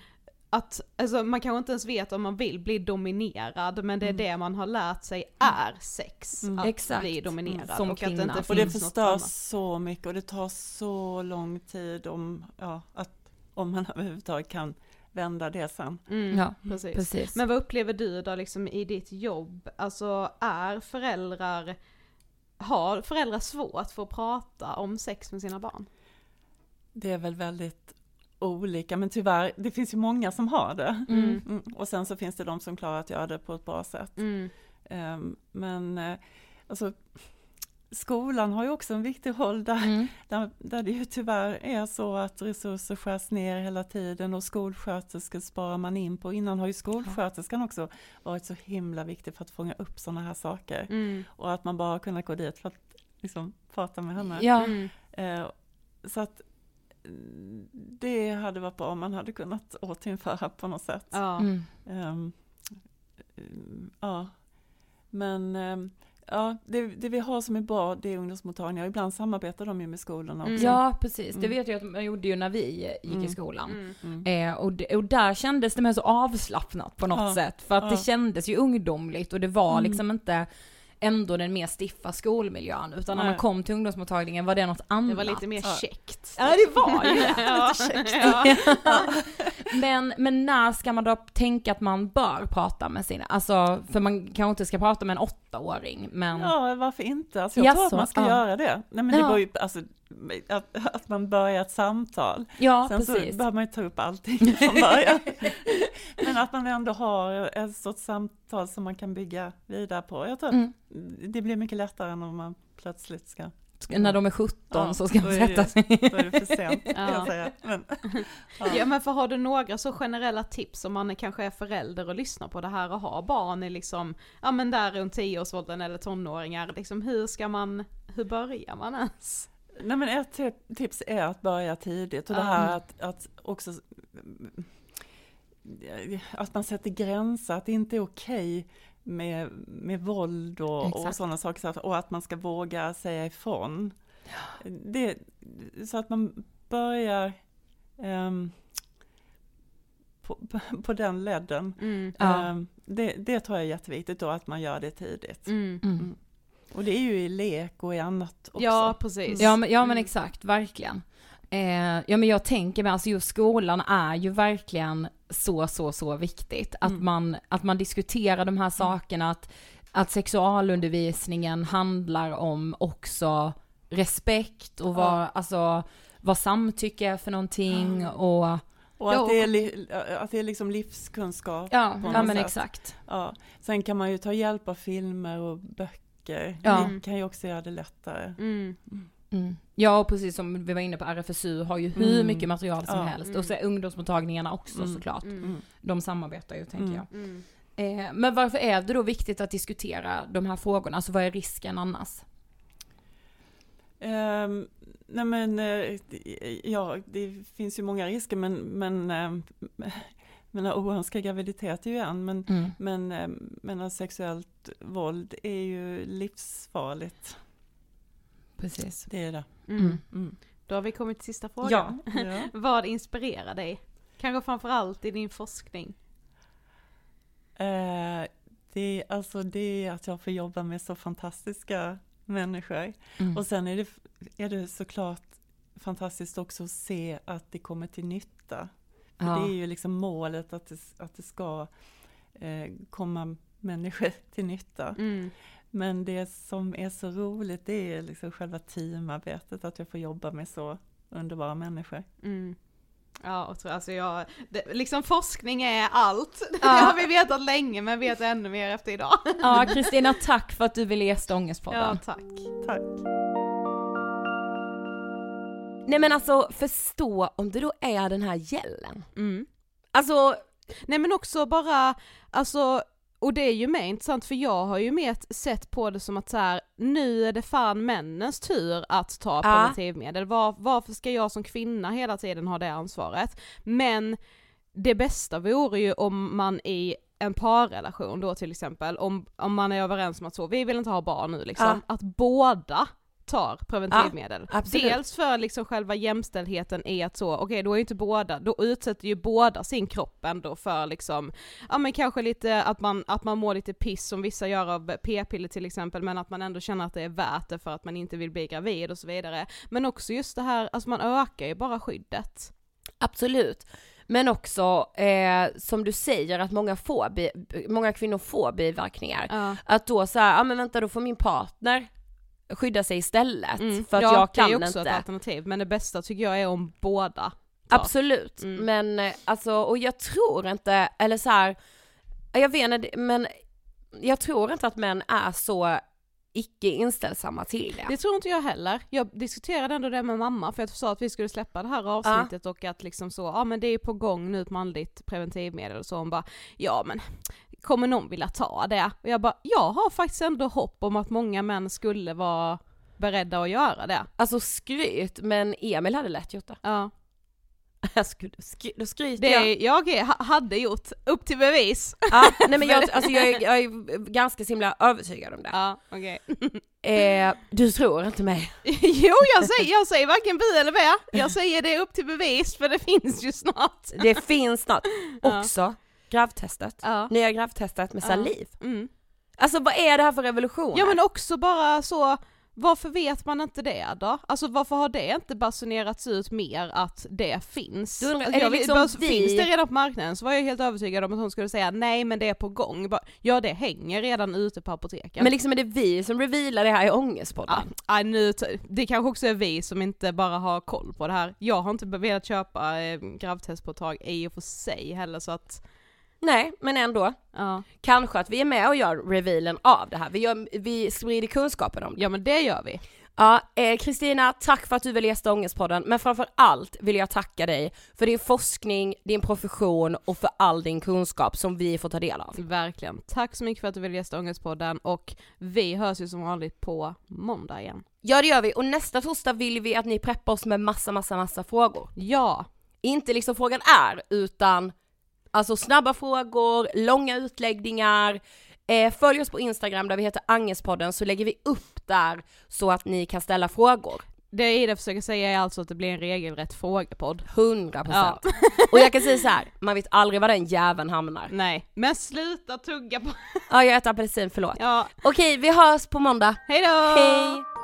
att, alltså man kanske inte ens vet om man vill bli dominerad, men det är det man har lärt sig är sex, Mm. att Exakt. bli dominerad. Som och att det inte Och det finns förstör så mycket och det tar så lång tid om, ja, att, om man överhuvudtaget kan vända det sen. Mm, Ja, precis. precis. Men vad upplever du då liksom i ditt jobb? Alltså är föräldrar, har föräldrar svårt för att prata om sex med sina barn? Det är väl väldigt olika men tyvärr, det finns ju många som har det. Mm. Mm. Och sen så finns det de som klarar att göra det på ett bra sätt. Mm. Ehm, Men eh, alltså, skolan har ju också en viktig roll där, Mm. där, där det ju tyvärr är så att resurser skärs ner hela tiden och skolsköterskor sparar man in på. Innan har ju skolsköterskan också varit så himla viktig för att fånga upp sådana här saker. Mm. Och att man bara har kunnat gå dit för att liksom, prata med henne. Ja, Mm. Eh, så att mm, det hade varit bra om man hade kunnat återinföra på något sätt. Ja. mm, ja, men ehm, ja, det, det vi har som är bra det är ungdomsmottagningar. Ibland samarbetar de ju med skolorna också. Mm. ja precis. Det Mm. vet jag att man gjorde ju när vi gick i Mm. skolan. Mm. Mm. Eh, och, det, och där kändes det mer så avslappnat på något Ja, sätt. För att det ja. kändes ju ungdomligt och det var Mm. liksom inte ändå den mer stiffa skolmiljön. Utan när man kom till ungdomsmottagningen var det något annat. Det var lite mer käckt. Ja det var ju det. ja. Ja. men, men när ska man då tänka att man bör prata med sina, alltså för man kanske inte ska prata med en åttaåring men Ja, varför inte? Alltså jag tror Jaså, att man ska ja. göra det. Nej, men det Ja. ju, alltså, att, att man börjar ett samtal. ja Sen precis. så behöver man ju ta upp allting från början. men att man ändå har ett sorts samtal som man kan bygga vidare på. Jag tror Mm. det blir mycket lättare än om man plötsligt ska När de är 17 Ja, så ska man sätta sig. Då är det för sent, kan Ja. jag säga. Men, Ja men för har du några så generella tips om man kanske är förälder och lyssnar på det här och har barn i liksom, ja men där runt 10-årsåldern eller tonåringar, liksom hur ska man, hur börjar man ens? Nej men ett ti- tips är att börja tidigt och det här att, att också att man sätter gränser, att det inte är okej med, med våld och, och sådana saker och att man ska våga säga ifrån. Det, så att man börjar ehm, på, på den ledden. Mm. Ja. Eh, Det, det tror jag är jätteviktigt då att man gör det tidigt. Mm. Mm. Och det är ju i lek och i annat också. Ja, precis. Ja men, ja, men Mm. exakt, verkligen. Eh, ja men jag tänker mig, alltså just skolan är ju verkligen så, så, så viktigt. Att, Mm. man, att man diskuterar de här sakerna, att, att sexualundervisningen handlar om också respekt och vad, Ja. alltså, vad samtycke är för någonting och Och att det är, li, att det är liksom livskunskap. ja, på ja men sätt. exakt. Ja. Sen kan man ju ta hjälp av filmer och böcker. Ja. Det kan ju också göra det lättare. Mm. Mm. Ja och precis som vi var inne på, RFSU har ju hur Mm. mycket material som Ja. helst och så är ungdomsmottagningarna också Mm. såklart. Mm. Mm. De samarbetar ju tänker Mm. jag. Mm. Eh, men varför är det då viktigt att diskutera de här frågorna? Alltså vad är risken annars? Ehm, nej men, eh, ja, det finns ju många risker men, men ehm, men oönskad graviditet är ju en, men, Mm. men, ehm, men sexuellt våld är ju livsfarligt. Precis. Det är det. Mm. Mm. Då har vi kommit till sista frågan. Ja. Vad inspirerar dig? Kanske framförallt i din forskning? Eh, det, alltså det är att jag får jobba med så fantastiska människor. Mm. Och sen är det, är det såklart fantastiskt också att se att det kommer till nytta. Ja. Det är ju liksom målet att det, att det ska eh, komma människor till nytta. Mm. Men det som är så roligt det är liksom själva teamarbetet, att jag får jobba med så underbara människor. Mm. Ja, och tror, alltså jag, det, liksom forskning är allt. Det Ja. har vi vetat länge men vet ännu mer efter idag. Ja, Kristina, tack för att du ville gästa Ångestpodden. Ja, tack. Tack! Nej men alltså förstå om det då är den här gällen. Mm. Alltså, Nej men också bara, alltså, och det är ju mer intressant för jag har ju mer sett på det som att så här, nu är det fan männens tur att ta Ja. preventivmedel. Var, varför ska jag som kvinna hela tiden ha det ansvaret? Men det bästa vore ju om man i en parrelation då till exempel, om, om man är överens om att så, vi vill inte ha barn nu liksom, att båda tar preventivmedel. absolut. Dels för liksom själva jämställdheten i att så, okej då är ju inte båda, då utsätter ju båda sin kropp ändå för liksom, ja men kanske lite att man, att man mår lite piss som vissa gör av p-piller till exempel, men att man ändå känner att det är värt det för att man inte vill bli gravid och så vidare. Men också just det här, alltså man ökar ju bara skyddet. absolut. Men också, eh, som du säger, att många, får bi- många kvinnor får biverkningar. Ja. Att då så här, ja men vänta då får min partner skydda sig istället. Mm. För att ja, jag det är kan ju också inte. ett alternativ, men det bästa tycker jag är om båda tar. Absolut, Mm. men eh, alltså, och jag tror inte, eller så här, jag vet inte, men jag tror inte att män är så icke inställsamma till det. Det tror inte jag heller. Jag diskuterade ändå det med mamma för jag sa att vi skulle släppa det här avsnittet och att liksom så, ja men det är på gång nu ett manligt preventivmedel och så hon bara, ja men kommer någon vilja ta det? Och jag bara, jag har faktiskt ändå hopp om att många män skulle vara beredda att göra det. Alltså skryt, men Emil hade lätt gjort det. Ja. Jag skulle, skry, då skryter Det jag. jag hade gjort, upp till bevis. Ja, nej men jag, alltså jag, är, jag är ganska himla övertygad om det. Ja, okej. Eh, du tror inte mig? jo jag säger, jag säger varken bu eller bä, jag säger det upp till bevis för det finns ju snart. Det finns något. Ja. Gravtestet. Ja. Nya gravtestet med Ja. saliv. Mm. Alltså vad är det här för revolution? Ja men också bara så, varför vet man inte det då? Alltså varför har det inte basunerats ut mer att det finns? Du Alltså, är det vet- liksom bara, vi- Finns det redan på marknaden så var jag helt övertygad om att hon skulle säga nej men det är på gång. Ja det hänger redan ute på apoteken. Men liksom är det vi som revealar det här i Ångestpodden? Ja, nu, det kanske också är vi som inte bara har koll på det här. Jag har inte velat köpa eh, gravtest på ett tag i och för sig heller så att, Nej, men ändå. ja. Kanske att vi är med och gör revealen av det här. Vi, gör, vi sprider kunskapen om det. Ja men det gör vi. Ja, eh, Kristina, tack för att du ville gästa Ångestpodden, men framför allt vill jag tacka dig för din forskning, din profession och för all din kunskap som vi får ta del av. Verkligen. Tack så mycket för att du ville gästa Ångestpodden och vi hörs ju som vanligt på måndag igen. Ja det gör vi, och nästa torsdag vill vi att ni preppar oss med massa, massa, massa frågor. Ja, Inte liksom frågan är, utan alltså snabba frågor, långa utläggningar. Eh, följ oss på Instagram där vi heter Angestpodden så lägger vi upp där så att ni kan ställa frågor. Det Ida försöker säga är alltså att det blir en regelrätt frågepodd. 100 procent. Och jag kan säga så här, man vet aldrig var den jäveln hamnar. Nej, men sluta tugga på... Ja jag äter apelsin, förlåt. Ja, Okej, vi hörs på måndag. hejdå! Hej!